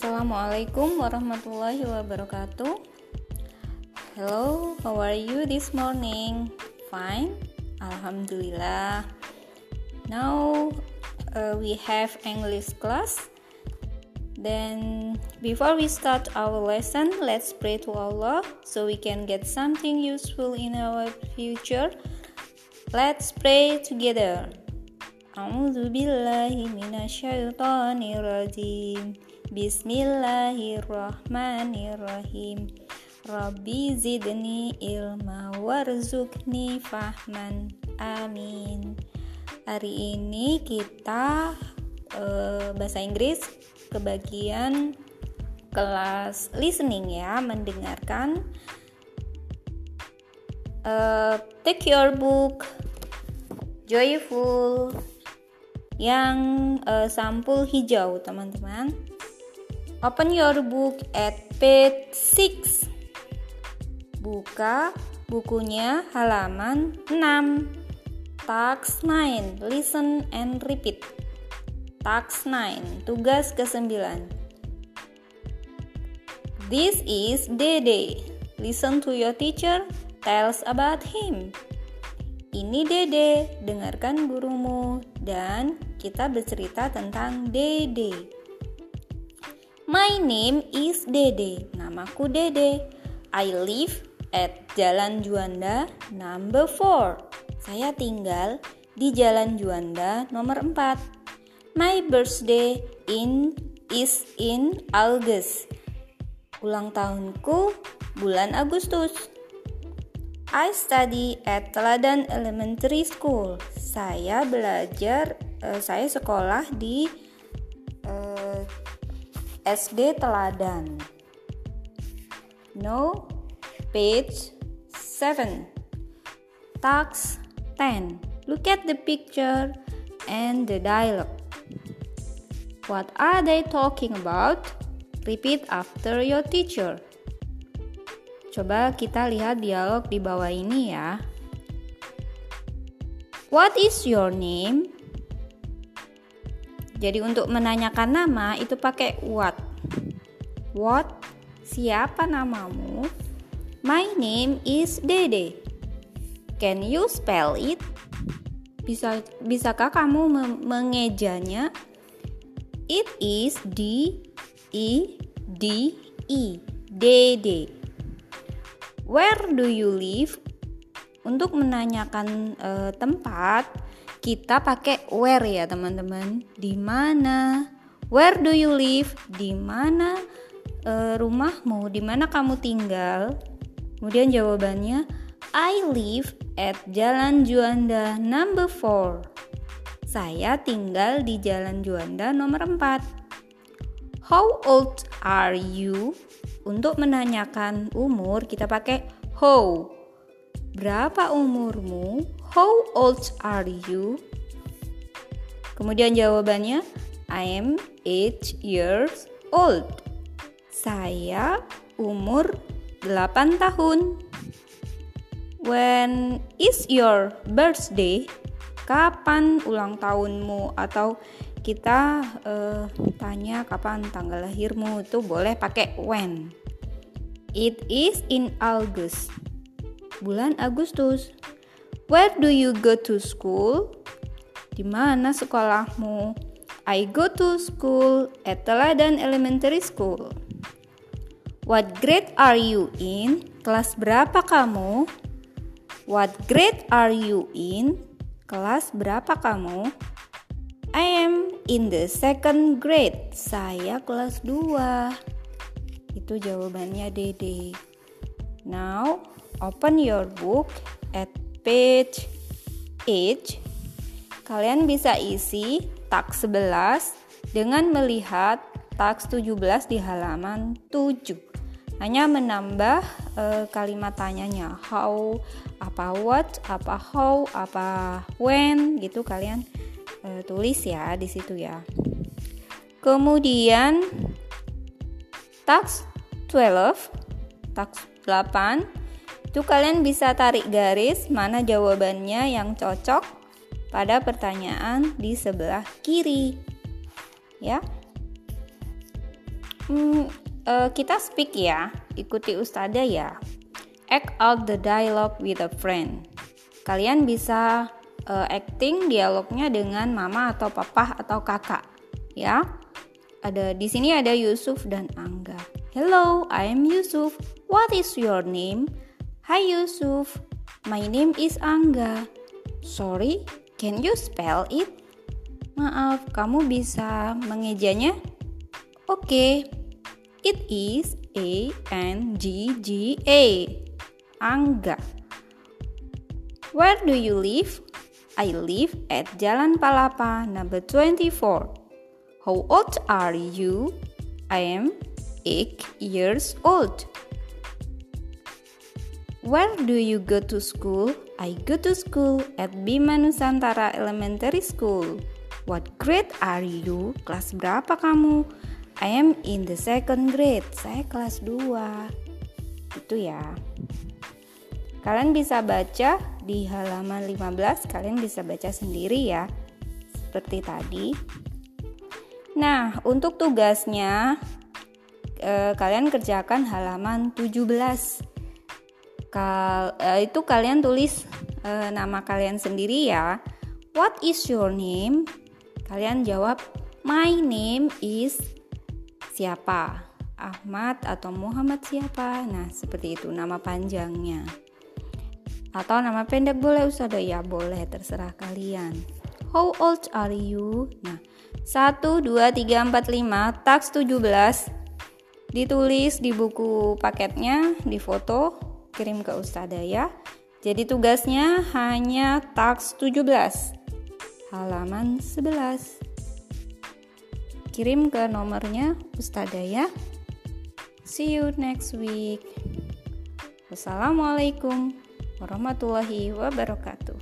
Assalamualaikum warahmatullahi wabarakatuh. Hello, how are you this morning? Fine, Alhamdulillah. Now uh, we have English class. Then, before we start our lesson, let's pray to Allah so we can get something useful in our future. Let's pray together. أعوذ بالله من الشيطان الرجيم Bismillahirrahmanirrahim. Rabbi zidni ilma warzukni fahman. Amin. Hari ini kita e, bahasa Inggris kebagian kelas listening ya Mendengarkan e, Take your book Joyful yang e, sampul hijau teman-teman open your book at page 6 buka bukunya halaman 6 task 9 listen and repeat. Task 9 tugas ke-9 this is Dede. Listen to your teacher tells about him. Ini Dede, dengarkan gurumu. Dan kita bercerita tentang Dede. My name is Dede. Namaku Dede. I live at Jalan Juanda number 4. Saya tinggal di Jalan Juanda nomor 4. My birthday in is in August. Ulang tahunku bulan Agustus. I study at Teladan Elementary School. Saya belajar, uh, saya sekolah di uh, SD Teladan. No, page 7. Task 10. Look at the picture and the dialogue. What are they talking about? Repeat after your teacher. Coba kita lihat dialog di bawah ini ya. What is your name? Jadi untuk menanyakan nama itu pakai what. What? Siapa namamu? My name is Dede. Can you spell it? Bisa bisakah kamu mengejanya? It is D E D E. Dede. Where do you live? Untuk menanyakan uh, tempat, kita pakai where ya, teman-teman. Di mana? Where do you live? Di mana uh, rumahmu? Di mana kamu tinggal? Kemudian jawabannya, I live at Jalan Juanda number 4. Saya tinggal di Jalan Juanda nomor 4. How old are you? Untuk menanyakan umur kita pakai how. Berapa umurmu? How old are you? Kemudian jawabannya I am 8 years old. Saya umur 8 tahun. When is your birthday? Kapan ulang tahunmu atau kita uh, tanya kapan tanggal lahirmu itu boleh pakai when. It is in August. Bulan Agustus. Where do you go to school? Di mana sekolahmu? I go to school at Teladan Elementary School. What grade are you in? Kelas berapa kamu? What grade are you in? Kelas berapa kamu? I am in the second grade. Saya kelas 2. Itu jawabannya Dede. Now, open your book at page 8. Kalian bisa isi taks 11 dengan melihat taks 17 di halaman 7. Hanya menambah uh, kalimat tanyanya how, apa what, apa how, apa when gitu kalian uh, tulis ya di situ ya. Kemudian task 12, task 8 itu kalian bisa tarik garis mana jawabannya yang cocok pada pertanyaan di sebelah kiri. Ya. Hmm, uh, kita speak ya, ikuti ustazah ya. Act out the dialogue with a friend. Kalian bisa uh, acting dialognya dengan mama atau papa atau kakak, ya. Ada di sini ada Yusuf dan Angga. Hello, I am Yusuf. What is your name? Hi Yusuf. My name is Angga. Sorry, can you spell it? Maaf, kamu bisa mengejanya? Oke. Okay. It is A N G G A. Angga. Where do you live? I live at Jalan Palapa number 24. How old are you? I am 8 years old. Where do you go to school? I go to school at Bima Nusantara Elementary School. What grade are you? Kelas berapa kamu? I am in the second grade. Saya kelas 2. Itu ya. Kalian bisa baca di halaman 15, kalian bisa baca sendiri ya. Seperti tadi. Nah, untuk tugasnya eh, kalian kerjakan halaman 17. Kal eh, itu kalian tulis eh, nama kalian sendiri ya. What is your name? Kalian jawab my name is siapa? Ahmad atau Muhammad siapa? Nah, seperti itu nama panjangnya. Atau nama pendek boleh Ustazah ya, boleh terserah kalian. How old are you? Nah, 1 2 3 4 5 tax 17 ditulis di buku paketnya, di foto, kirim ke Ustazah ya. Jadi tugasnya hanya tax 17 halaman 11 kirim ke nomornya Ustazah ya. See you next week. Wassalamualaikum warahmatullahi wabarakatuh.